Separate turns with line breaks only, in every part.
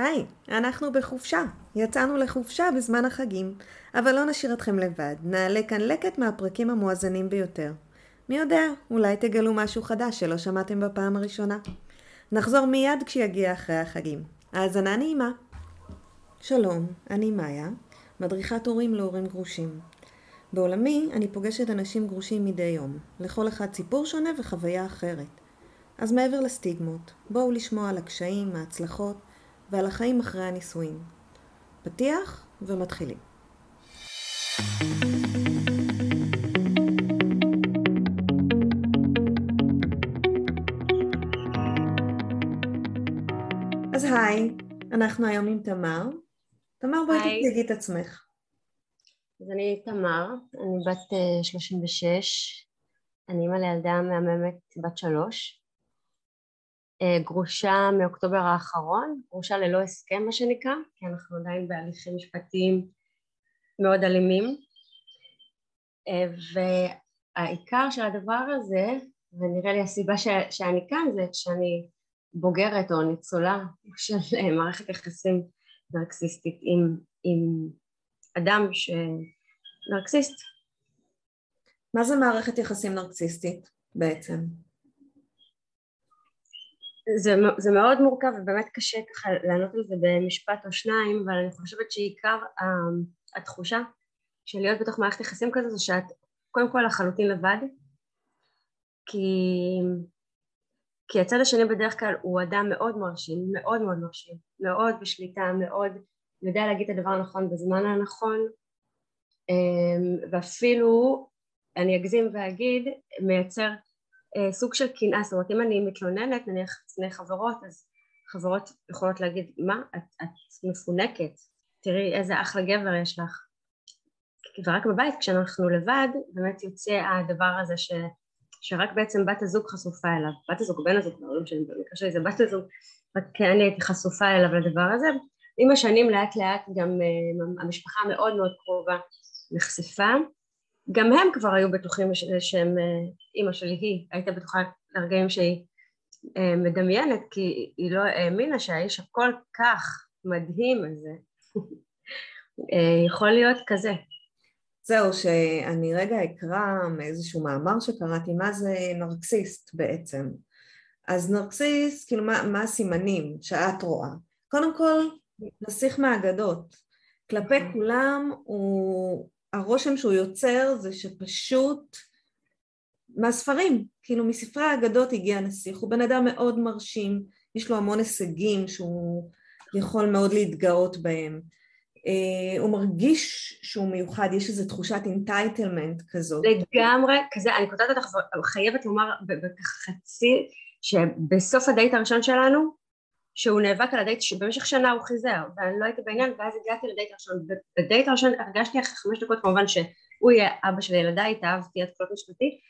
היי, אנחנו בחופשה. יצאנו לחופשה בזמן החגים, אבל לא נשאיר אתכם לבד. נעלה כאן לקט מהפרקים המואזנים ביותר. מי יודע, אולי תגלו משהו חדש שלא שמעתם בפעם הראשונה. נחזור מיד כשיגיע אחרי החגים. האזנה נעימה. שלום, אני מאיה, מדריכת הורים להורים גרושים. בעולמי אני פוגשת אנשים גרושים מדי יום, לכל אחד סיפור שונה וחוויה אחרת. אז מעבר לסטיגמות, בואו לשמוע על הקשיים, ההצלחות ועל החיים אחרי הנישואים. פתיח ומתחילים. אז היי, אנחנו היום עם תמר. תמר, בואי. תציגי את עצמך.
אז אני תמר, אני בת אה, 36, אני אימא לילדה מהממת בת שלוש, אה, גרושה מאוקטובר האחרון, גרושה ללא הסכם מה שנקרא, כי אנחנו עדיין בהליכים משפטיים מאוד אלימים, אה, והעיקר של הדבר הזה, ונראה לי הסיבה ש, שאני כאן זה שאני בוגרת או ניצולה של אה, מערכת יחסים נרקסיסטית עם, עם אדם שנרקסיסט
מה זה מערכת יחסים נרקסיסטית בעצם?
זה, זה מאוד מורכב ובאמת קשה ככה לענות על זה במשפט או שניים אבל אני חושבת שעיקר ה- התחושה של להיות בתוך מערכת יחסים כזו זה שאת קודם כל לחלוטין לבד כי, כי הצד השני בדרך כלל הוא אדם מאוד מרשים, מאוד מאוד מרשים, מאוד בשליטה, מאוד יודע להגיד את הדבר הנכון בזמן הנכון אמ, ואפילו אני אגזים ואגיד מייצר אה, סוג של קנאה, זאת אומרת אם אני מתלוננת נניח לפני חברות אז חברות יכולות להגיד מה את, את מפונקת? תראי איזה אחלה גבר יש לך. ורק בבית כשאנחנו לבד באמת יוצא הדבר הזה ש, שרק בעצם בת הזוג חשופה אליו. בת הזוג בן הזוג בהורים שלי במקרה שלי זה בת הזוג רק אני הייתי חשופה אליו לדבר הזה. עם השנים לאט לאט גם uh, המשפחה המאוד מאוד קרובה נחשפה גם הם כבר היו בטוחים שהם, uh, אימא שלי היא הייתה בטוחה לרגעים שהיא uh, מדמיינת כי היא לא האמינה שהאיש הכל כך מדהים הזה uh, יכול להיות כזה
זהו, שאני רגע אקרא מאיזשהו מאמר שקראתי, מה זה נרקסיסט בעצם. אז נרקסיסט, כאילו מה, מה הסימנים שאת רואה? קודם כל, נסיך מהאגדות. כלפי כולם, הוא, הרושם שהוא יוצר זה שפשוט מהספרים, כאילו מספרי האגדות הגיע נסיך, הוא בן אדם מאוד מרשים, יש לו המון הישגים שהוא יכול מאוד להתגאות בהם. Uh, הוא מרגיש שהוא מיוחד, יש איזו תחושת entitlement כזאת.
לגמרי כזה אני קוטעת אותך וחייבת לומר בחצי שבסוף הדייט הראשון שלנו שהוא נאבק על הדייט שבמשך שנה הוא חיזר ואני לא הייתי בעניין ואז הגעתי לדייט הראשון בדייט הראשון הרגשתי אחרי חמש דקות כמובן שהוא יהיה אבא של ילדיי התאהבתי עד כלות משפטי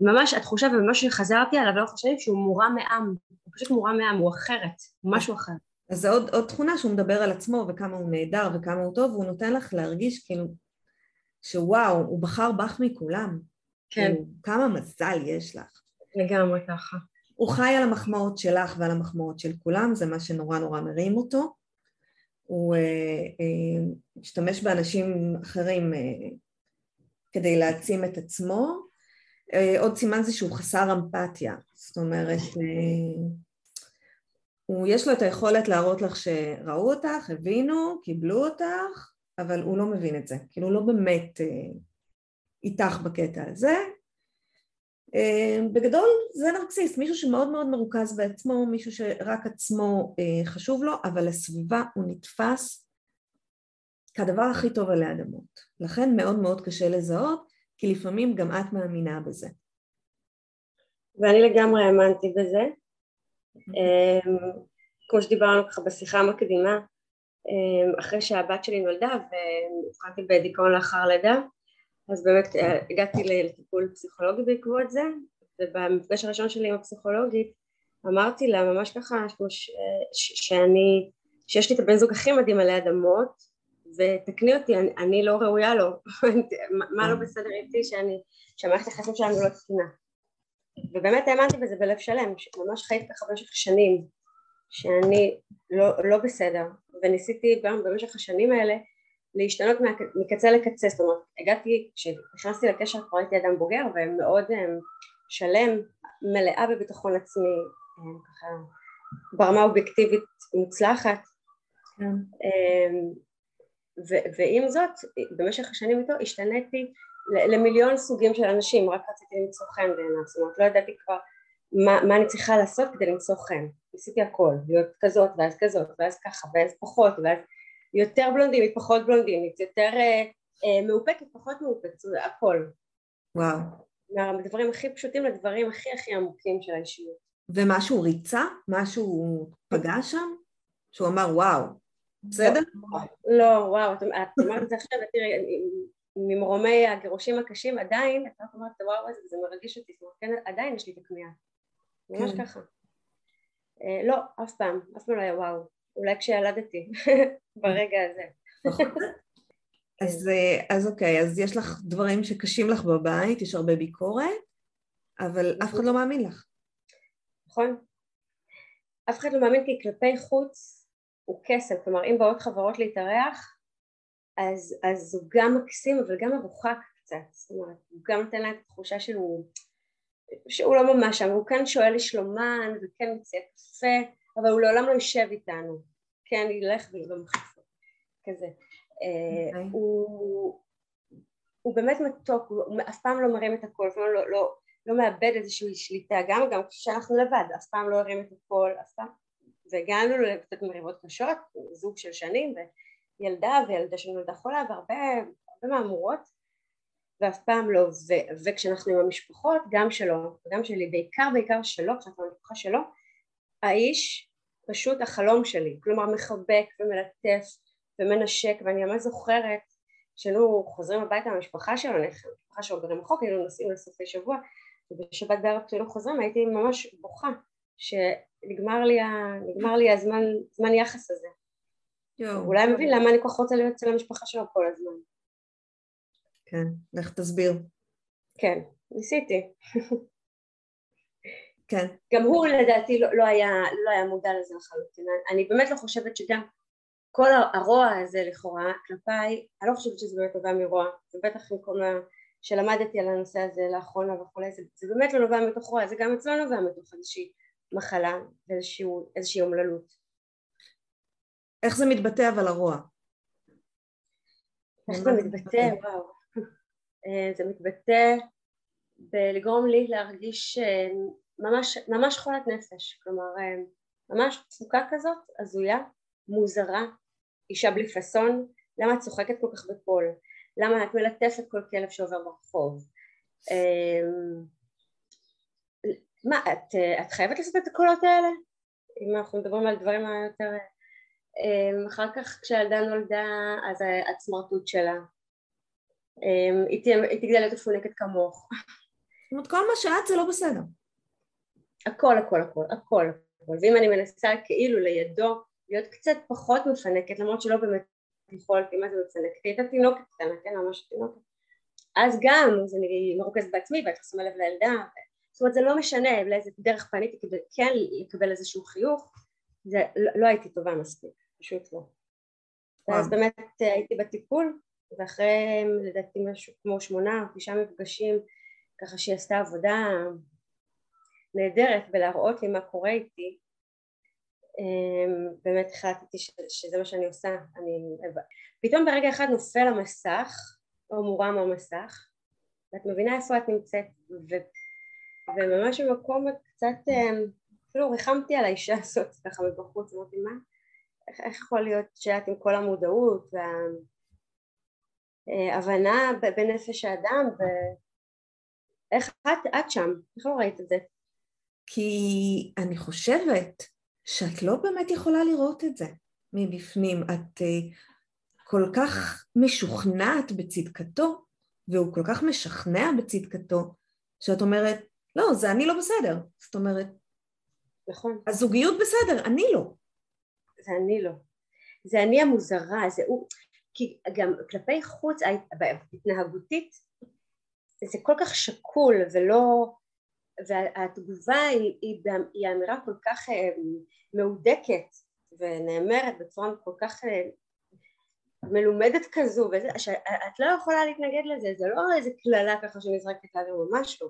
וממש התחושה וממש שחזרתי עליו לאורך השנים שהוא מורם מעם הוא פשוט מורם מעם הוא אחרת הוא משהו אחר
אז זה עוד, עוד תכונה שהוא מדבר על עצמו וכמה הוא נהדר וכמה הוא טוב, והוא נותן לך להרגיש כאילו שוואו, הוא בחר בך מכולם.
כן
כאילו, כמה מזל יש לך.
לגמרי ככה
הוא חי על המחמאות שלך ועל המחמאות של כולם, זה מה שנורא נורא מרים אותו. הוא אה, אה, משתמש באנשים אחרים אה, כדי להעצים את עצמו. אה, עוד סימן זה שהוא חסר אמפתיה, זאת אומרת, אה, הוא, יש לו את היכולת להראות לך שראו אותך, הבינו, קיבלו אותך, אבל הוא לא מבין את זה, כאילו הוא לא באמת אה, איתך בקטע הזה. אה, בגדול זה נרקסיסט, מישהו שמאוד מאוד מרוכז בעצמו, מישהו שרק עצמו אה, חשוב לו, אבל לסביבה הוא נתפס כדבר הכי טוב עלי אדמות. לכן מאוד מאוד קשה לזהות, כי לפעמים גם את מאמינה בזה.
ואני לגמרי האמנתי בזה אמ, כמו שדיברנו ככה בשיחה המקדימה אמ, אחרי שהבת שלי נולדה והתחלתי בדיכאון לאחר לידה אז באמת אה, הגעתי לטיפול פסיכולוגי בעקבות זה ובמפגש הראשון שלי עם הפסיכולוגית אמרתי לה ממש ככה ש, ש, שאני שיש לי את הבן זוג הכי מדהים עלי אדמות ותקני אותי אני, אני לא ראויה לו מה לא בסדר איתי שאני שהמערכת היחסים שלנו לא תקינה. ובאמת האמנתי בזה בלב שלם, ממש חייתי ככה במשך שנים שאני לא, לא בסדר וניסיתי גם במשך השנים האלה להשתנות מקצה לקצה זאת אומרת הגעתי כשנכנסתי לקשר כבר הייתי אדם בוגר ומאוד שלם מלאה בביטחון עצמי ככה ברמה אובייקטיבית מוצלחת כן. ו- ועם זאת במשך השנים איתו השתניתי למיליון סוגים של אנשים רק רציתי למצוא חן בעיניו זאת אומרת לא ידעתי כבר מה, מה אני צריכה לעשות כדי למצוא חן ניסיתי הכל להיות כזאת ואז כזאת ואז ככה ואז פחות ואז יותר בלונדינית פחות בלונדינית יותר אה, אה, מאופקת פחות מאופקת זה הכל
וואו
מהדברים הכי פשוטים לדברים הכי הכי עמוקים של האישיות
ומשהו ריצה? משהו פגע שם? שהוא אמר וואו בסדר?
לא, וואו, את אומרת את זה עכשיו, תראי, ממרומי הגירושים הקשים עדיין, את רק אומרת וואו וזה מרגיש אותי, כן עדיין יש לי את הכמיהה, ממש כן. ככה. אה, לא, אף פעם, אף פעם לא היה וואו, אולי כשילדתי, ברגע הזה. נכון.
אז, אה, אז אוקיי, אז יש לך דברים שקשים לך בבית, יש הרבה ביקורת, אבל אף אחד לא מאמין לך.
נכון. אף אחד לא מאמין כי כלפי חוץ הוא כסף, כלומר אם באות חברות להתארח אז, אז הוא גם מקסים אבל גם מרוחק קצת, זאת אומרת הוא גם נותן לה את התחושה שהוא, שהוא לא ממש שם, הוא כן שואל לשלומן וכן מציע קפה אבל הוא לעולם לא יושב איתנו, כן ילך במחיפות, כזה. Okay. אוקיי. הוא, הוא באמת מתוק, הוא אף פעם לא מרים את הקול, אף פעם לא, לא, לא מאבד איזושהי שליטה, גם גם כשאנחנו לבד, אף פעם לא הרים את הקול, אף פעם, והגענו לקצת מריבות קשות, זוג של שנים, וילדה וילדה שנולדה חולה והרבה מהמורות, ואף פעם לא, ו, וכשאנחנו עם המשפחות, גם שלו וגם שלי, בעיקר בעיקר שלו, כשאנחנו במשפחה שלו, האיש פשוט החלום שלי, כלומר מחבק ומלטף ומנשק, ואני ממש זוכרת שהיינו חוזרים הביתה מהמשפחה שלו, המשפחה שלו גרים רחוק, היינו נוסעים לסופי שבוע, ובשבת בערב כשהיינו חוזרים הייתי ממש בוכה שנגמר לי, לי הזמן זמן יחס הזה. יו. אולי מבין למה אני כל כך רוצה להיות אצל המשפחה שלו כל הזמן.
כן, לך תסביר.
כן, ניסיתי.
כן.
גם הוא לדעתי לא, לא, היה, לא היה מודע לזה לחלוטין. אני באמת לא חושבת שגם כל הרוע הזה לכאורה כלפיי, אני לא חושבת שזה באמת נובע מרוע, זה בטח עם כל ה... שלמדתי על הנושא הזה לאחרונה וכולי, זה, זה באמת לא נובע מתוך רוע, זה גם אצלו נובע מתוך איזושהי מחלה ואיזושהי אומללות.
איך זה מתבטא אבל הרוע?
איך זה מתבטא? וואו. אה, זה מתבטא בלגרום לי להרגיש אה, ממש, ממש חולת נפש, כלומר אה, ממש תפוקה כזאת, הזויה, מוזרה, אישה בלי פאסון, למה את צוחקת כל כך בקול? למה את מלטפת כל כלב שעובר ברחוב? אמ, מה, את, את חייבת לעשות את הקולות האלה? אם אנחנו מדברים על דברים היותר... אמ, אחר כך כשהילדה נולדה אז הסמרטוט שלה אמ, היא תגדל להיות מפונקת כמוך
זאת אומרת כל מה שאת זה לא בסדר
הכל הכל הכל הכל ואם אני מנסה כאילו לידו להיות קצת פחות מפנקת למרות שלא באמת יכולתי, מה זה מצנקת? היא הייתה תינוקת קטנה, כן, ממש תינוקת. אז גם, אז אני מרוכזת בעצמי ואת שמה לב לילדה, זאת אומרת זה לא משנה לאיזה דרך פניתי כדי כן לקבל איזשהו חיוך, זה לא, לא הייתי טובה מספיק, פשוט לא. ואז באמת אה, הייתי בטיפול, ואחרי לדעתי משהו כמו שמונה או תשעה מפגשים, ככה שהיא עשתה עבודה נהדרת בלהראות לי מה קורה איתי, אמ, באמת החלטתי שזה מה שאני עושה, אני... פתאום ברגע אחד נופל המסך, או מורם המסך, ואת מבינה איפה את נמצאת, ו... וממש במקום קצת, אמ, אפילו ריחמתי על האישה הזאת ככה מבחוץ, אמרתי מה, איך, איך יכול להיות שאת עם כל המודעות וההבנה אה, בנפש האדם, ואיך את, את שם, איך לא ראית את זה?
כי אני חושבת שאת לא באמת יכולה לראות את זה מבפנים. את uh, כל כך משוכנעת בצדקתו, והוא כל כך משכנע בצדקתו, שאת אומרת, לא, זה אני לא בסדר. זאת אומרת,
נכון.
הזוגיות בסדר, אני לא.
זה אני לא. זה אני המוזרה, זה הוא... כי גם כלפי חוץ, התנהגותית, זה כל כך שקול ולא והתגובה היא, היא, היא אמירה כל כך אה, מהודקת ונאמרת בצורה כל כך אה, מלומדת כזו, וזה, שאת לא יכולה להתנגד לזה, זה לא איזה קללה ככה שנזרקת לאוויר, ממש לא.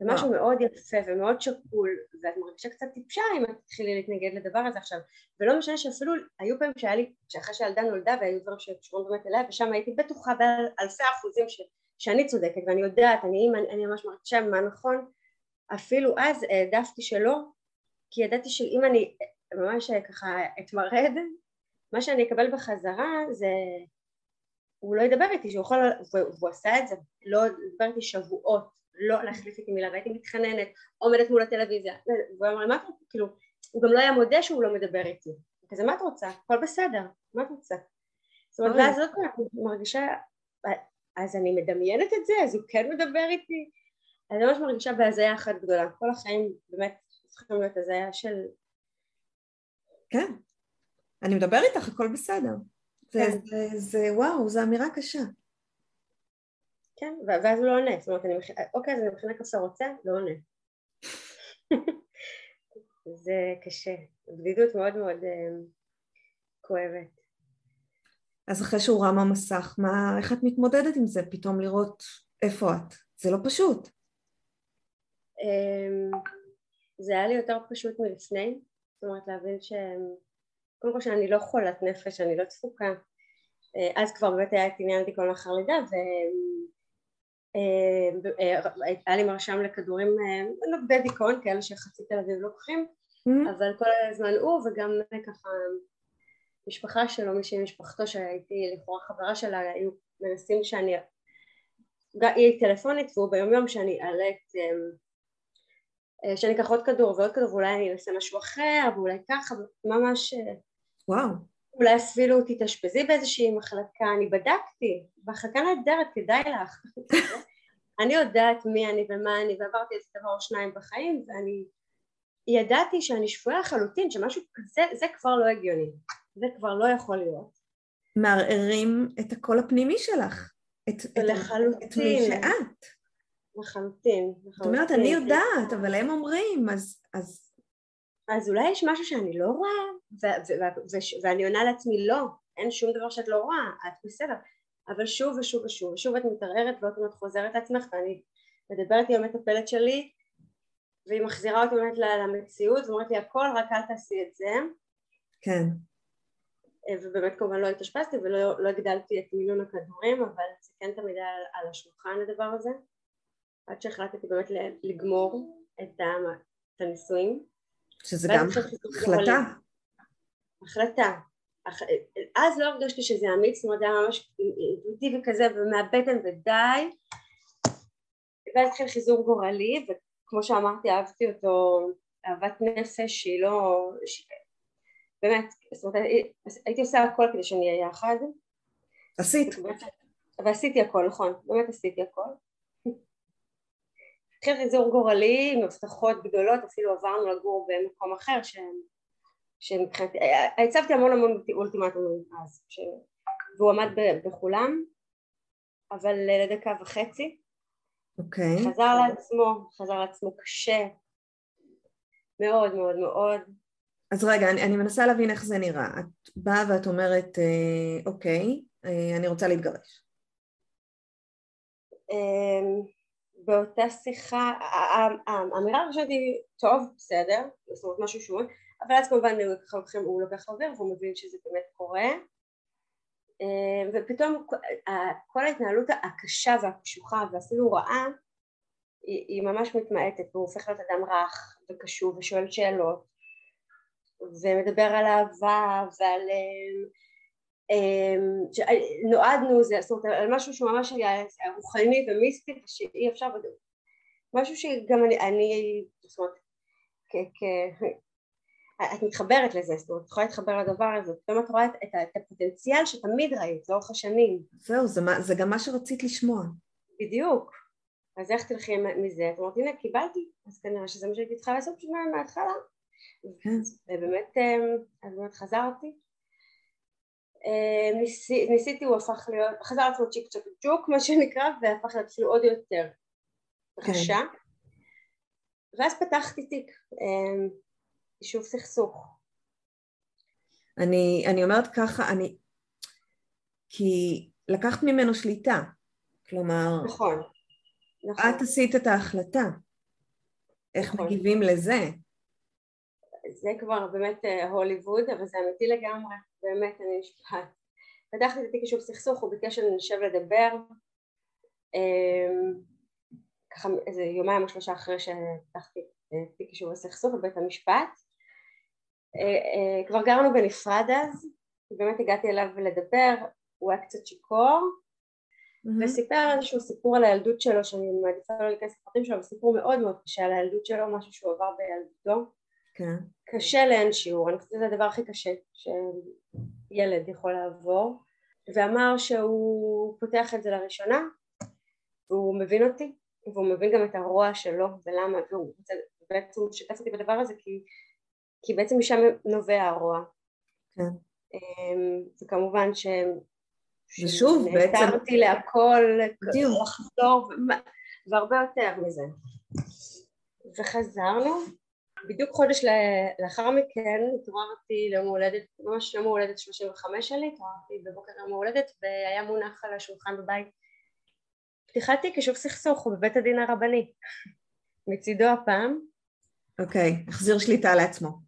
זה משהו מאוד יפה ומאוד שקול, ואת מרגישה קצת טיפשה אם את תתחילי להתנגד לדבר הזה עכשיו, ולא משנה שאפילו היו פעמים שהיה לי, שאחרי שהילדה נולדה והיו דברים שקשורים באמת אליה, ושם הייתי בטוחה באלפי אחוזים ש, שאני צודקת ואני יודעת, אני, אני, אני ממש מרגישה מה נכון, אפילו אז העדפתי שלא, כי ידעתי שאם אני ממש ככה אתמרד, מה שאני אקבל בחזרה זה הוא לא ידבר איתי, שהוא יכול, והוא עשה את זה, לא לדבר איתי שבועות, לא להחליף איתי מילה, והייתי מתחננת, עומדת מול הטלוויזיה, והוא אמר לי מה את רוצה, כאילו, הוא גם לא היה מודה שהוא לא מדבר איתי, כזה מה את רוצה, הכל בסדר, מה את רוצה, זאת אומרת, ואז פעם מרגישה, אז אני מדמיינת את זה, אז הוא כן מדבר איתי, אני ממש מרגישה בהזיה אחת גדולה, כל החיים באמת צריכים להיות הזיה של...
כן, אני מדבר איתך, הכל בסדר. כן. זה, זה, זה וואו, זו אמירה קשה.
כן, ואז הוא לא עונה, זאת אומרת, אני מכ... אוקיי, אז אני מכינה קפה רוצה, לא עונה. זה קשה, בדידות מאוד מאוד uh, כואבת.
אז אחרי שהוא רם המסך, מה, איך את מתמודדת עם זה? פתאום לראות איפה את? זה לא פשוט.
Um, זה היה לי יותר פשוט מלפני, זאת אומרת להבין ש... קודם כל שאני לא חולת נפש, אני לא צפוקה. אה, אז כבר באמת היה את עניין דיכאון לאחר לידה והיה אה, אה, לי מרשם לכדורים נוגדי דיכאון, כאלה שחצי תל אביב לוקחים, mm-hmm. אבל כל הזמן הוא וגם ככה משפחה שלו, מישהי משפחתו שהייתי לכאורה חברה שלה, היו מנסים שאני, היא טלפונית והוא ביום יום שאני אעלה את שאני אקח עוד כדור ועוד כדור ואולי אני אעשה משהו אחר ואולי ככה ממש
וואו.
אולי אפילו תתאשפזי באיזושהי מחלקה, אני בדקתי, מחלקה נהדרת, כדאי לך. אני יודעת מי אני ומה אני, ועברתי איזה דבר או שניים בחיים, ואני ידעתי שאני שפויה לחלוטין, שמשהו כזה, זה כבר לא הגיוני. זה כבר לא יכול להיות.
מערערים את הקול הפנימי שלך. את,
לחלוטין.
את מי שאת.
לחלוטין.
זאת אומרת, אני יודעת, אבל הם אומרים, אז, אז
אז אולי יש משהו שאני לא רואה, ואני עונה לעצמי לא, אין שום דבר שאת לא רואה, את בסדר, אבל שוב ושוב ושוב, ושוב את מתערערת ועוד פעם את חוזרת לעצמך ואני מדברת עם המטפלת שלי והיא מחזירה אותי באמת למציאות ואומרת לי הכל רק אל תעשי את זה.
כן.
אה, ובאמת כמובן לא התאשפזתי ולא לא הגדלתי את מינון הכדורים אבל זה כן תמיד היה על, על השולחן הדבר הזה עד שהחלטתי באמת לגמור את הנישואים
שזה גם החלטה.
החלטה. אז לא הרגשתי שזה אמיץ, זאת אומרת זה היה ממש אינטואיטיבי כזה ומהבטן ודי ואז התחיל חיזור גורלי וכמו שאמרתי אהבתי אותו אהבת נפש שהיא לא... ש... באמת, זאת אומרת הייתי עושה הכל כדי שנהיה יחד
עשית
ועשיתי הכל, נכון, באמת עשיתי הכל התחיל חיזור גורלי עם הבטחות גדולות, אפילו עברנו לגור במקום אחר שמבחינתי, הצבתי המון המון אולטימטומים אז, ש... והוא עמד בכולם, אבל לדקה וחצי.
אוקיי. Okay.
חזר לעצמו, חזר לעצמו קשה, מאוד מאוד מאוד.
אז רגע, אני, אני מנסה להבין איך זה נראה. את באה ואת אומרת, אה, אוקיי, אה, אני רוצה להתגרש.
אמ, באותה שיחה, האמירה הראשונית היא טוב, בסדר, זאת אומרת משהו שהוא, אבל אז כמובן הוא לוקח אוויר והוא מבין שזה באמת קורה אה, ופתאום כל ההתנהלות הקשה והקשוחה ואפילו רעה היא, היא ממש מתמעטת והוא הופך להיות אדם רך וקשוב ושואל שאלות ומדבר על אהבה ועל אמ, נועדנו זה, זאת אומרת על משהו שהוא ממש היה רוחני ומיסטי ושאי אפשר, משהו שגם אני, אני זאת אומרת, את מתחברת לזה, זאת אומרת, את יכולה להתחבר לדבר הזה, פתאום את רואה את, את, הפוטנציאל שתמיד ראית לאורך השנים.
זהו, זה, זה גם מה שרצית לשמוע.
בדיוק. אז איך תלכי מזה? את אומרת, הנה, קיבלתי, אז כנראה שזה מה שהייתי צריכה לעשות מההתחלה. כן. ובאמת, אמ, אז באמת חזרתי. אה, ניסי, ניסיתי הוא הפך להיות, חזר לעצמו צ'יק צ'ק ג'וק מה שנקרא והפך להיות אפילו עוד יותר רשע ואז פתחתי תיק, יישוב סכסוך.
אני, אני אומרת ככה, אני... כי לקחת ממנו שליטה, כלומר...
נכון. נכון.
את עשית את ההחלטה. איך נכון. מגיבים לזה?
זה כבר באמת אה, הוליווד, אבל זה אמיתי לגמרי, באמת, אני נשבעת. פתחתי את התיק יישוב סכסוך, הוא ביקש שאני נשב לדבר, אמ, ככה איזה יומיים או שלושה אחרי שפתחתי את תיק יישוב הסכסוך בבית המשפט. אה, אה, כבר גרנו בנפרד אז, באמת הגעתי אליו לדבר, הוא היה קצת שיכור, mm-hmm. וסיפר איזשהו סיפור על הילדות שלו, שאני מעדיפה לא להיכנס לפרטים שלו, אבל סיפור מאוד מאוד קשה על הילדות שלו, משהו שהוא עבר בילדותו.
כן.
קשה לאין שיעור, אני חושבת שזה הדבר הכי קשה שילד יכול לעבור, ואמר שהוא פותח את זה לראשונה, והוא מבין אותי, והוא מבין גם את הרוע שלו ולמה, והוא בעצם משתף אותי בדבר הזה כי, כי בעצם משם נובע הרוע.
כן.
אמ, וכמובן ש...
ושוב בעצם...
נעתרתי להכל, לחזור, והרבה יותר מזה. וחזרנו, בדיוק חודש לאחר מכן התעוררתי ליום הולדת, ממש יום הולדת 35 שלי, התעוררתי בבוקר יום הולדת והיה מונח על השולחן בבית פתיחת תיק יישוב סכסוך הוא בבית הדין הרבני מצידו הפעם
אוקיי, okay, החזיר שליטה לעצמו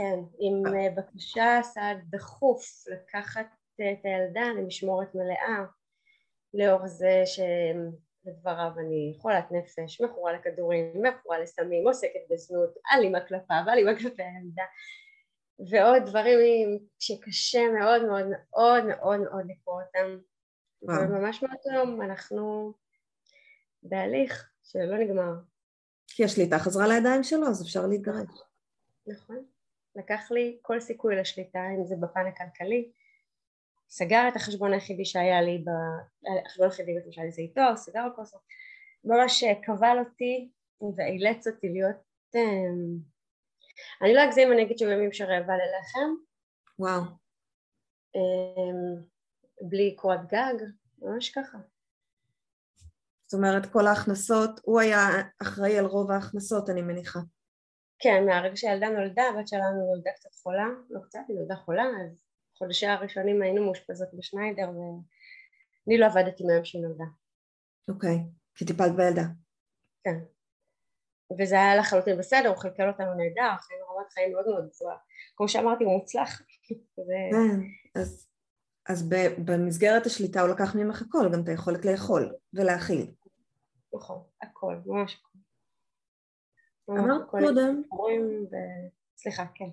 כן, עם uh, בקשה סעד דחוף לקחת את הילדה למשמורת מלאה לאור זה שלדבריו אני חולת נפש, מכורה לכדורים, מכורה לסמים, עוסקת בזנות, אלימה כלפיו, אלימה כלפי הילדה ועוד דברים שקשה מאוד מאוד מאוד מאוד מאוד לקרוא אותם וממש מאותו יום אנחנו בהליך שלא נגמר.
כי השליטה חזרה לידיים שלו אז אפשר להתגרש.
נכון. לקח לי כל סיכוי לשליטה אם זה בפן הכלכלי סגר את החשבון היחידי שהיה לי, החשבון היחידי שהיה לי זה איתו, סגר הכל, ממש קבל אותי ואילץ אותי להיות, אמ, אני לא אגזים אני אגיד שבימים שרעבה ללחם,
וואו,
אמ, בלי קורת גג, ממש ככה.
זאת אומרת כל ההכנסות, הוא היה אחראי על רוב ההכנסות אני מניחה.
כן, מהרגע שהילדה נולדה, הבת שלנו נולדה קצת חולה, לא קצת, היא נולדה חולה, אז חודשי הראשונים היינו מאושפזות בשניידר ואני לא עבדתי מהיום שהיא נולדה.
אוקיי, כי טיפלת בילדה.
כן. וזה היה לחלוטין בסדר, הוא חלקל אותנו נהדר, חיינו רמת חיים מאוד מאוד גבוהה. כמו שאמרתי, הוא מוצלח.
כן, אז, אז במסגרת השליטה הוא לקח ממך הכל, גם את היכולת לאכול ולהכיל.
נכון, הכל, ממש הכל.
אמרת קודם...
סליחה, כן.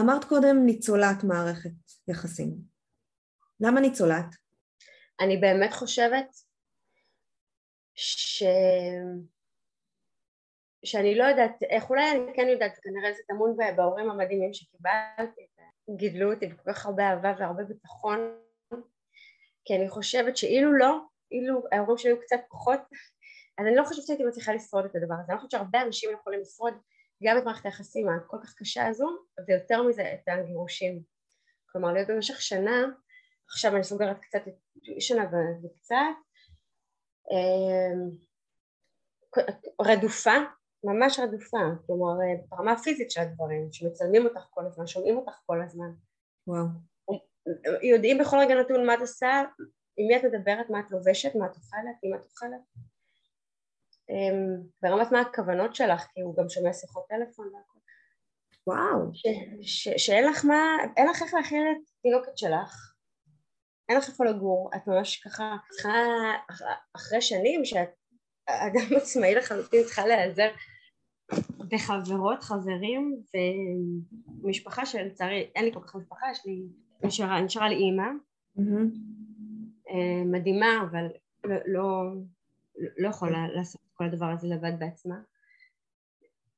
אמרת קודם ניצולת מערכת יחסים. למה ניצולת?
אני באמת חושבת ש... שאני לא יודעת איך, אולי אני כן יודעת, כנראה זה טמון בהורים המדהימים שקיבלתי, גידלו אותי בכל כך הרבה אהבה והרבה ביטחון, כי אני חושבת שאילו לא, אילו ההורים שלי היו קצת פחות, אז אני לא חושבת שהייתי מצליחה לשרוד את הדבר הזה, אני לא חושבת שהרבה אנשים יכולים לשרוד גם את מערכת היחסים הכל כך קשה הזו ויותר מזה את הגירושים כלומר להיות במשך שנה עכשיו אני סוגרת קצת שנה וקצת אמ, רדופה ממש רדופה. כלומר ברמה הפיזית של הדברים שמצלמים אותך כל הזמן שומעים אותך כל הזמן.
וואו.
יודעים בכל רגע נתון מה את עושה עם מי את מדברת מה את לובשת מה את אוכלת עם מה את אוכלת ברמת מה הכוונות שלך, כי הוא גם שומע שיחות טלפון והכל.
וואו.
שאין לך מה, אין לך איך להכין את תינוקת שלך, אין לך איפה לגור, את ממש ככה צריכה, אחרי שנים שאת אדם עצמאי לחלוטין צריכה להיעזר בחברות, חברים ומשפחה שלצערי אין לי כל כך משפחה, יש לי, נשארה, נשארה לי אימא mm-hmm. מדהימה אבל לא, לא, לא יכולה לעשות כל הדבר הזה לבד בעצמה.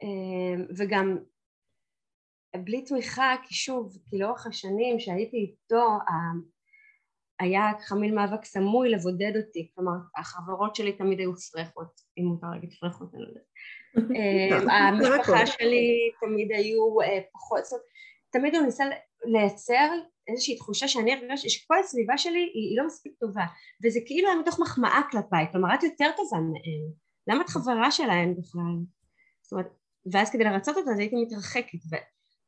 אמ, וגם בלי תמיכה כי שוב כי לאורך השנים שהייתי איתו היה ככה מין מאבק סמוי לבודד אותי. כלומר החברות שלי תמיד היו פרחות אם מותר להגיד פרחות אני לא יודעת. אמ, המשפחה שלי תמיד היו אה, פחות זאת אומרת תמיד הוא ניסה לייצר איזושהי תחושה שאני הרגשתי שכל הסביבה שלי היא לא מספיק טובה. וזה כאילו היה מתוך מחמאה כלפיי. כלומר את יותר טובה מהם למה את חברה שלהן בכלל? זאת אומרת, ואז כדי לרצות אותה אז הייתי מתרחקת, ו,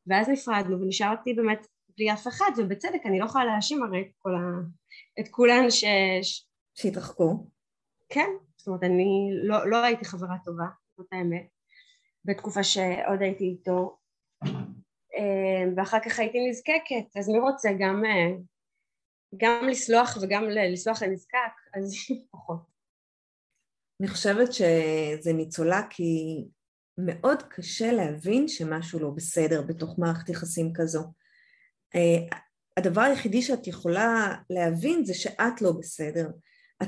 ואז נפרדנו ונשארתי באמת בלי אף אחד, ובצדק אני לא יכולה להאשים הרי את, כל ה, את כולן ש...
שהתרחקו.
כן, זאת אומרת אני לא, לא הייתי חברה טובה, זאת האמת, בתקופה שעוד הייתי איתו, אה, ואחר כך הייתי נזקקת, אז מי רוצה גם, אה, גם לסלוח וגם לסלוח לנזקק, אז פחות.
אני חושבת שזה ניצולה כי מאוד קשה להבין שמשהו לא בסדר בתוך מערכת יחסים כזו. אה, הדבר היחידי שאת יכולה להבין זה שאת לא בסדר. את,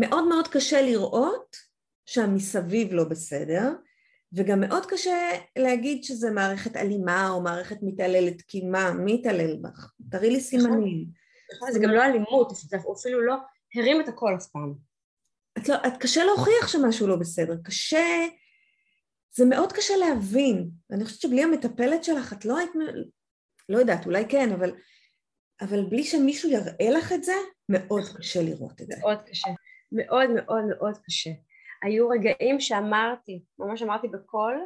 מאוד מאוד קשה לראות שהמסביב לא בסדר, וגם מאוד קשה להגיד שזה מערכת אלימה או מערכת מתעללת, כי מה, מי יתעלל בך? תראי לי סימנים.
נכון, זה גם לא אלימות, זה אפילו לא הרים את הכל אף פעם.
את, לא, את קשה להוכיח שמשהו לא בסדר, קשה, זה מאוד קשה להבין. אני חושבת שבלי המטפלת שלך את לא היית, לא יודעת, אולי כן, אבל, אבל בלי שמישהו יראה לך את זה, מאוד קשה לראות את זה.
מאוד קשה, מאוד מאוד מאוד קשה. היו רגעים שאמרתי, ממש אמרתי בקול,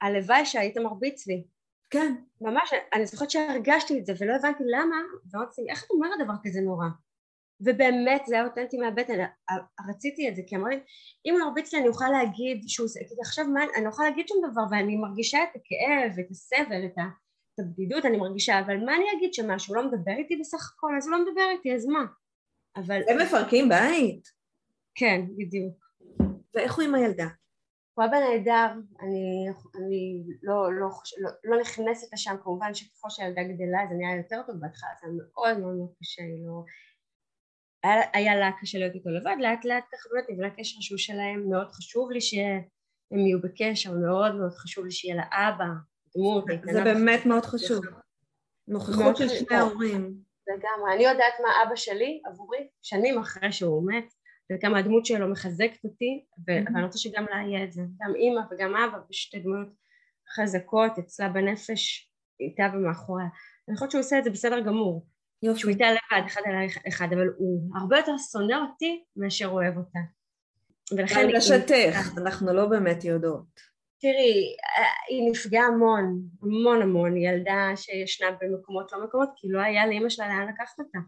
הלוואי שהיית מרביץ לי.
כן.
ממש, אני זוכרת שהרגשתי את זה ולא הבנתי למה, ואמרתי, איך את אומרת דבר כזה נורא? ובאמת זה היה אותנטי מהבטן, רציתי את זה, כי אמרתי, אם הוא מרביץ לי אני אוכל להגיד שהוא, כי עכשיו מה, אני לא יכולה להגיד שום דבר, ואני מרגישה את הכאב, את הסבל, את, ה, את הבדידות, אני מרגישה, אבל מה אני אגיד שמשהו לא מדבר איתי בסך הכל, אז הוא לא מדבר איתי, אז מה?
אבל... הם מפרקים בית.
כן, בדיוק.
ואיך הוא עם הילדה?
הוא היה בנהדר, אני, אני לא, לא, לא, לא נכנסת לשם, כמובן שככל שהילדה גדלה זה נהיה יותר טוב בהתחלה, זה מאוד מאוד קשה, לא... היה, לה קשה להיות איתו לבד, לאט לאט ככה באמת נבנה קשר שהוא שלהם, מאוד חשוב לי שהם יהיו בקשר, מאוד מאוד חשוב לי שיהיה לאבא, דמות,
זה באמת מאוד חשוב, נוכחות של שני ההורים.
לגמרי, אני יודעת מה אבא שלי עבורי, שנים אחרי שהוא מת, וכמה הדמות שלו מחזקת אותי, ואני רוצה שגם לה יהיה את זה, גם אימא וגם אבא, בשתי דמויות חזקות אצלה בנפש, איתה ומאחוריה. אני חושבת שהוא עושה את זה בסדר גמור. יופי. שהוא איתה לבד, אחד על אחד, אבל הוא הרבה יותר שונא אותי מאשר אוהב אותה.
ולכן... הרגשתך, אנחנו לא באמת יודעות.
תראי, היא נפגעה המון, המון המון, ילדה שישנה במקומות לא מקומות, כי לא היה לאמא שלה לאן לקחת אותה.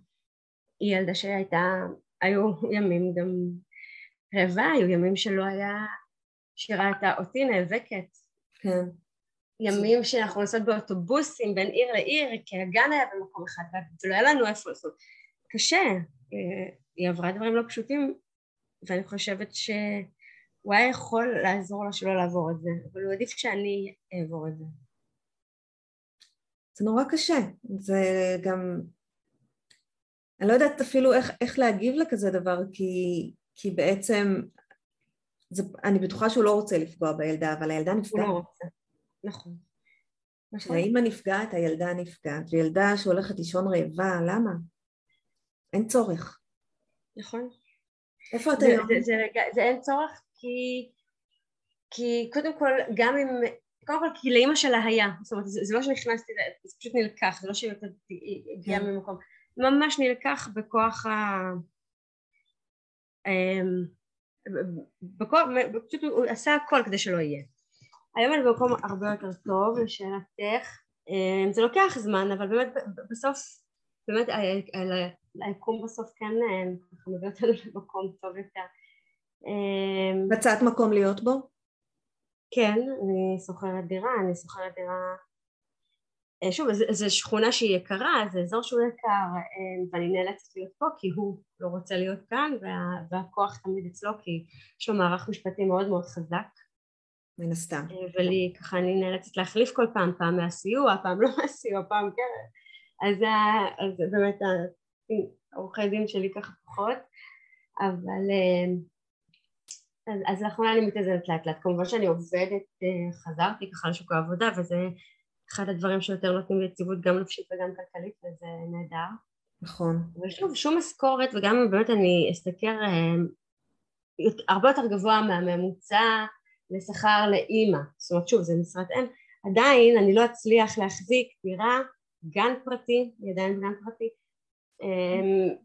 היא ילדה שהייתה היו ימים גם רעבה, היו ימים שלא היה, שראתה אותי נאבקת.
כן.
ימים שאנחנו נוסעות באוטובוסים בין עיר לעיר, כי הגן היה במקום אחד, ולא היה לנו איפה לעשות. קשה, היא עברה דברים לא פשוטים, ואני חושבת שהוא היה יכול לעזור לה שלא לעבור את זה, אבל הוא עדיף שאני אעבור את זה.
זה נורא קשה, זה גם אני לא יודעת אפילו איך, איך להגיב לכזה דבר, כי, כי בעצם, זה, אני בטוחה שהוא לא רוצה לפגוע בילדה, אבל הילדה נפגעת.
הוא לא רוצה, נכון.
נכון. האמא נפגעת, הילדה נפגעת, וילדה שהולכת לישון רעבה, למה? אין צורך.
נכון.
איפה את היום?
זה, זה, זה, זה אין צורך כי, כי קודם כל, גם אם, קודם כל כי לאימא שלה היה, זאת אומרת זה, זה לא שנכנסתי, זה פשוט נלקח, זה לא שהיא הגיעה כן. ממקום. ממש נלקח בכוח ה... אמ, בכוח, פשוט הוא עשה הכל כדי שלא יהיה. היום אני במקום הרבה יותר טוב לשאלתך, אמ, זה לוקח זמן אבל באמת בסוף, באמת היקום בסוף כן אמ, מביא אותנו למקום טוב יותר.
מצאת מקום להיות בו?
כן, אני שוכרת דירה, אני שוכרת דירה אה, שוב, זו שכונה שהיא יקרה, זה אזור שהוא יקר, אה, ואני נאלצת להיות פה כי הוא לא רוצה להיות כאן, וה, והכוח תמיד אצלו, כי יש לו מערך משפטי מאוד מאוד חזק.
מן הסתם.
אה, ולי, ככה אני נאלצת להחליף כל פעם, פעם מהסיוע, פעם לא מהסיוע, פעם כן. אז, אז באמת עורכי דין שלי ככה פחות, אבל אז, אז לאחרונה אני מתאזנת לאט לאט, כמובן שאני עובדת, חזרתי ככה לשוק העבודה וזה אחד הדברים שיותר נותנים יציבות גם נפשית וגם כלכלית וזה נהדר.
נכון.
ושוב, שום משכורת וגם באמת אני אה, הרבה יותר גבוה מהממוצע לשכר לאימא, זאת אומרת שוב זה משרת אם, עדיין אני לא אצליח להחזיק דירה, גן פרטי, היא עדיין גן פרטי, אמ,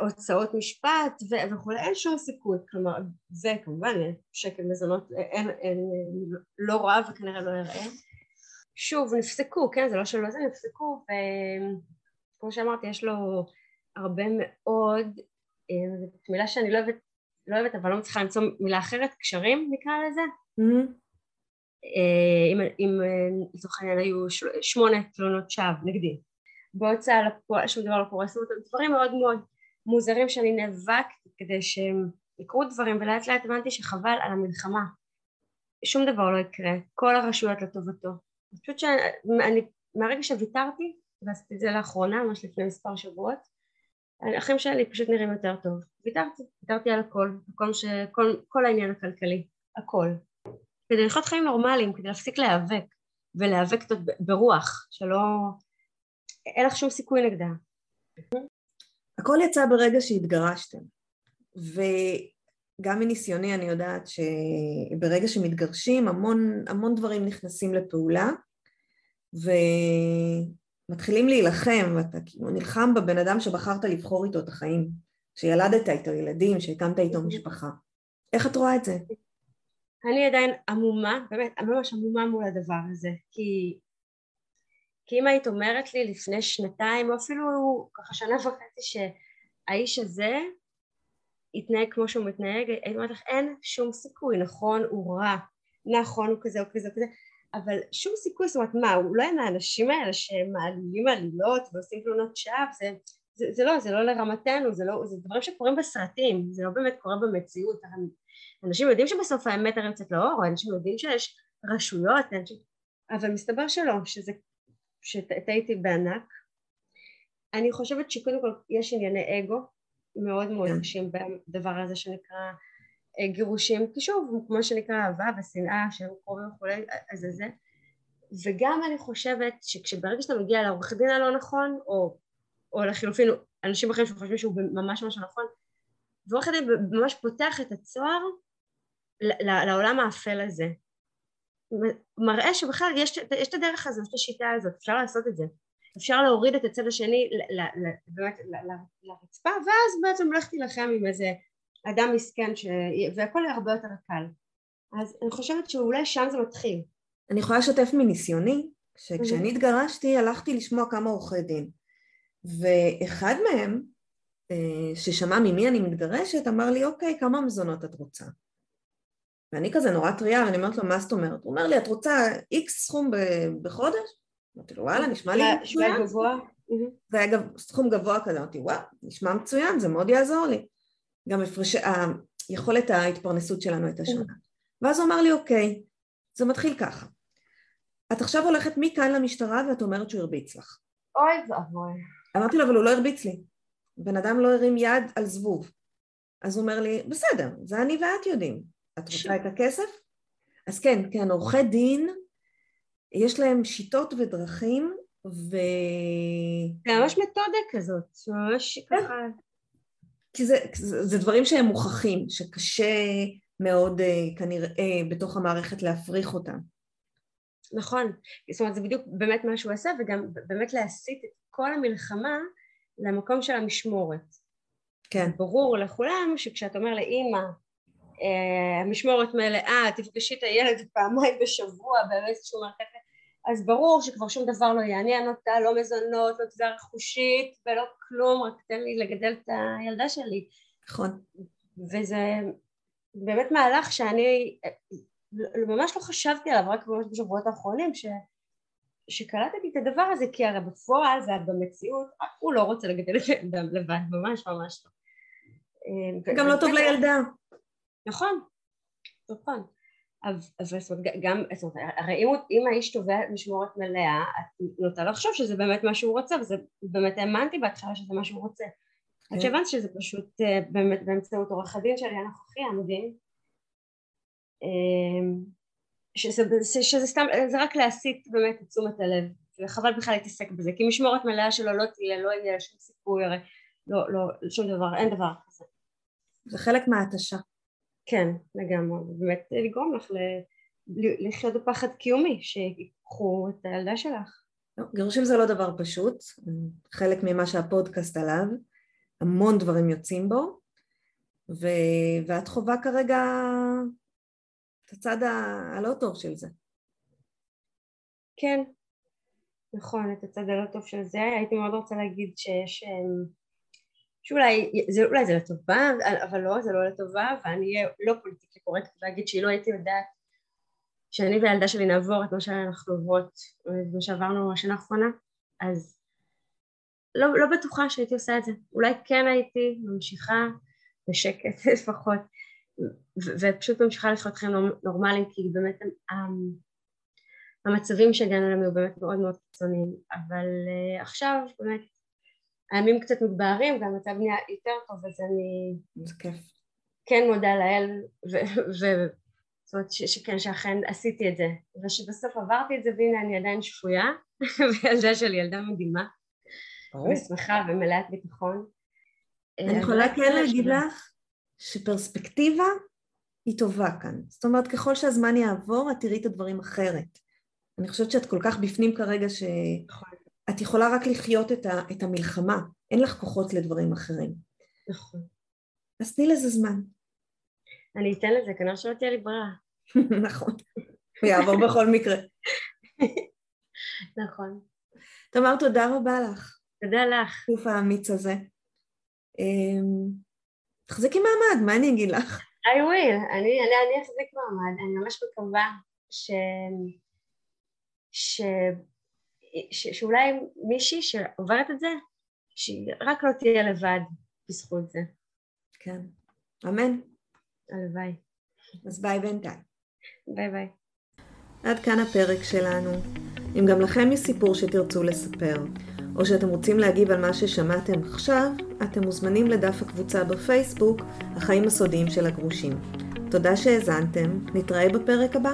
הוצאות משפט וכולי, אין שום סיכוי, כלומר זה כמובן שקל מזונות לא רע וכנראה לא יראה שוב נפסקו, כן זה לא שלא זה, נפסקו וכמו שאמרתי יש לו הרבה מאוד, זאת מילה שאני לא אוהבת, לא אוהבת אבל לא מצליחה למצוא מילה אחרת, קשרים נקרא לזה. Mm-hmm. אם, אם לצורך העניין היו שמונה תלונות שווא נגדי בהוצאה לפועל, שום דבר לא קורה, זאת אומרת דברים מאוד מאוד מוזרים שאני נאבקתי כדי שהם יקרו דברים ולאט לאט הבנתי שחבל על המלחמה. שום דבר לא יקרה, כל הרשויות לטובתו. אני חושבת שאני, מהרגע שוויתרתי ועשיתי את זה לאחרונה, ממש לפני מספר שבועות האחים שלי פשוט נראים יותר טוב. ויתרתי, ויתרתי על הכל, כל, ש... כל, כל העניין הכלכלי, הכל. כדי לחיות חיים נורמליים, כדי להפסיק להיאבק ולהיאבק ברוח, שלא אין לך שום סיכוי נגדה.
הכל יצא ברגע שהתגרשתם, וגם מניסיוני אני יודעת שברגע שמתגרשים המון, המון דברים נכנסים לפעולה, ומתחילים להילחם, ואתה כאילו נלחם בבן אדם שבחרת לבחור איתו את החיים, שילדת איתו ילדים, שהקמת איתו משפחה. איך את רואה את זה?
אני עדיין עמומה, באמת, ממש עמומה מול הדבר הזה, כי כי אם היית אומרת לי לפני שנתיים או אפילו ככה שנה וחצי שהאיש הזה יתנהג כמו שהוא מתנהג, הייתי אומרת לך אין שום סיכוי, נכון הוא רע, נכון הוא כזה הוא כזה הוא כזה אבל שום סיכוי, זאת אומרת מה, הוא לא היה מהאנשים האלה שמעלילים עלילות ועושים תלונות שווא, זה, זה, זה לא, זה לא לרמתנו, זה, לא, זה דברים שקורים בסרטים, זה לא באמת קורה במציאות, אנשים יודעים שבסוף האמת הרי יוצאת לאור, אנשים יודעים שיש רשויות, אנשים, אבל מסתבר שלא, שזה שטעיתי בענק. אני חושבת שקודם כל יש ענייני אגו מאוד מאוד כן. קשים בדבר הזה שנקרא גירושים, כי שוב, כמו שנקרא אהבה ושנאה שהם קרובים וכולי, אז זה זה. וגם אני חושבת שכשברגע שאתה מגיע לעורך דין הלא נכון, או, או לחילופין אנשים אחרים שחושבים שהוא ממש ממש נכון, ועורך הדין ממש פותח את הצוהר לעולם האפל הזה. מראה שבכלל יש, יש את הדרך הזאת, יש את השיטה הזאת, אפשר לעשות את זה. אפשר להוריד את הצד השני באמת לרצפה ואז בעצם ללכת להילחם עם איזה אדם מסכן ש... והכל יהיה הרבה יותר קל. אז אני חושבת שאולי שם זה מתחיל.
אני יכולה לשתף מניסיוני, שכשאני התגרשתי הלכתי לשמוע כמה עורכי דין ואחד מהם אה, ששמע ממי אני מתגרשת אמר לי אוקיי כמה מזונות את רוצה ואני כזה נורא טריה, ואני אומרת לו, מה זאת אומרת? הוא אומר לי, את רוצה איקס סכום בחודש? אמרתי לו, וואלה, נשמע לי
מצוין. היה?
זה היה סכום גבוה כזה, אמרתי, וואו, נשמע מצוין, זה מאוד יעזור לי. גם הפרש... יכולת ההתפרנסות שלנו הייתה שונה. ואז הוא אמר לי, אוקיי, זה מתחיל ככה. את עכשיו הולכת מכאן למשטרה ואת אומרת שהוא הרביץ לך.
אוי ואבוי.
אמרתי לו, אבל הוא לא הרביץ לי. בן אדם לא הרים יד על זבוב. אז הוא אומר לי, בסדר, זה אני ואת יודעים. את רוצה את הכסף? אז כן, כן, עורכי דין, יש להם שיטות ודרכים ו...
זה ממש מתודה כזאת, ממש כן. ככה...
כי זה, זה, זה דברים שהם מוכחים, שקשה מאוד אה, כנראה בתוך המערכת להפריך אותם.
נכון, זאת אומרת זה בדיוק באמת מה שהוא עשה וגם באמת להסיט את כל המלחמה למקום של המשמורת. כן. ברור לכולם שכשאת אומר לאימא אה, המשמורת מלאה, תפגשי את הילד פעמיים בשבוע באיזשהו מערכת, אז ברור שכבר שום דבר לא יעניין אותה, לא מזונות, לא תביעה רכושית ולא כלום, רק תן לי לגדל את הילדה שלי.
נכון.
וזה באמת מהלך שאני ממש לא חשבתי עליו, רק ממש בשבועות האחרונים, ש... שקלטתי את הדבר הזה, כי הרי בפועל זה במציאות, הוא לא רוצה לגדל את הילדה לבד, ממש ממש לא.
גם לא טוב לילדה.
נכון, נכון. אבל זאת אומרת, גם, זאת אומרת, הרי אם, אם האיש תובע משמורת מלאה, את נוטה לחשוב שזה באמת מה שהוא רוצה, וזה באמת האמנתי בהתחלה שזה מה שהוא רוצה. עד כן. שהבנתי שזה פשוט אה, באמת באמצעות עורך הדין שלי הנוכחי המדהים, אמ, שזה, שזה סתם, זה רק להסיט באמת את תשומת הלב, וחבל בכלל להתעסק בזה, כי משמורת מלאה שלו לא תהיה, לא יהיה שום סיכוי, הרי לא, לא, שום דבר, אין דבר כזה.
זה חלק מההתשה.
כן, לגמרי, באמת לגרום לך לחיות בפחד קיומי, שיקחו את הילדה שלך.
לא, גירושים זה לא דבר פשוט, חלק ממה שהפודקאסט עליו, המון דברים יוצאים בו, ו... ואת חווה כרגע את הצד הלא טוב של זה.
כן, נכון, את הצד הלא טוב של זה. הייתי מאוד רוצה להגיד שיש... שאולי זה, אולי זה לטובה, אבל לא, זה לא לטובה, ואני אהיה לא פוליטיקלי קורקט להגיד שהיא לא הייתי יודעת שאני והילדה שלי נעבור את מה שאנחנו עוברות, מה שעברנו השנה האחרונה, אז לא, לא בטוחה שהייתי עושה את זה. אולי כן הייתי ממשיכה בשקט לפחות, ופשוט ממשיכה לחיות חיים נורמליים, כי באמת המצבים שהגענו אליהם היו באמת מאוד מאוד קיצוניים, אבל uh, עכשיו באמת הימים קצת מתבהרים והמצב נהיה יותר טוב אז אני
זה כיף.
כן מודה לאל ו... זאת אומרת שכן שאכן עשיתי את זה. ושבסוף עברתי את זה והנה אני עדיין שפויה וילדה שלי ילדה מדהימה. ושמחה ומלאת ביטחון.
אני יכולה כן להגיד לך שפרספקטיבה היא טובה כאן. זאת אומרת ככל שהזמן יעבור את תראי את הדברים אחרת. אני חושבת שאת כל כך בפנים כרגע שאת יכולה רק לחיות את, ה, את המלחמה, אין לך כוחות לדברים אחרים.
נכון.
אז תני לזה זמן.
אני אתן לזה, כנראה שלא תהיה לי ברירה.
נכון, הוא יעבור בכל מקרה.
נכון.
תמר, תודה רבה לך.
תודה לך.
גוף האמיץ הזה. אמ, תחזיקי מעמד, מה אני אגיד לך?
I will, אני, אני, אני אחזיק מעמד, אני ממש מקווה ש... ש... ש... שאולי מישהי שעוברת את זה, שהיא רק לא תהיה לבד בזכות זה.
כן. אמן.
הלוואי.
אז ביי בינתיים.
ביי ביי.
עד כאן הפרק שלנו. אם גם לכם יש סיפור שתרצו לספר, או שאתם רוצים להגיב על מה ששמעתם עכשיו, אתם מוזמנים לדף הקבוצה בפייסבוק, החיים הסודיים של הגרושים. תודה שהאזנתם, נתראה בפרק הבא.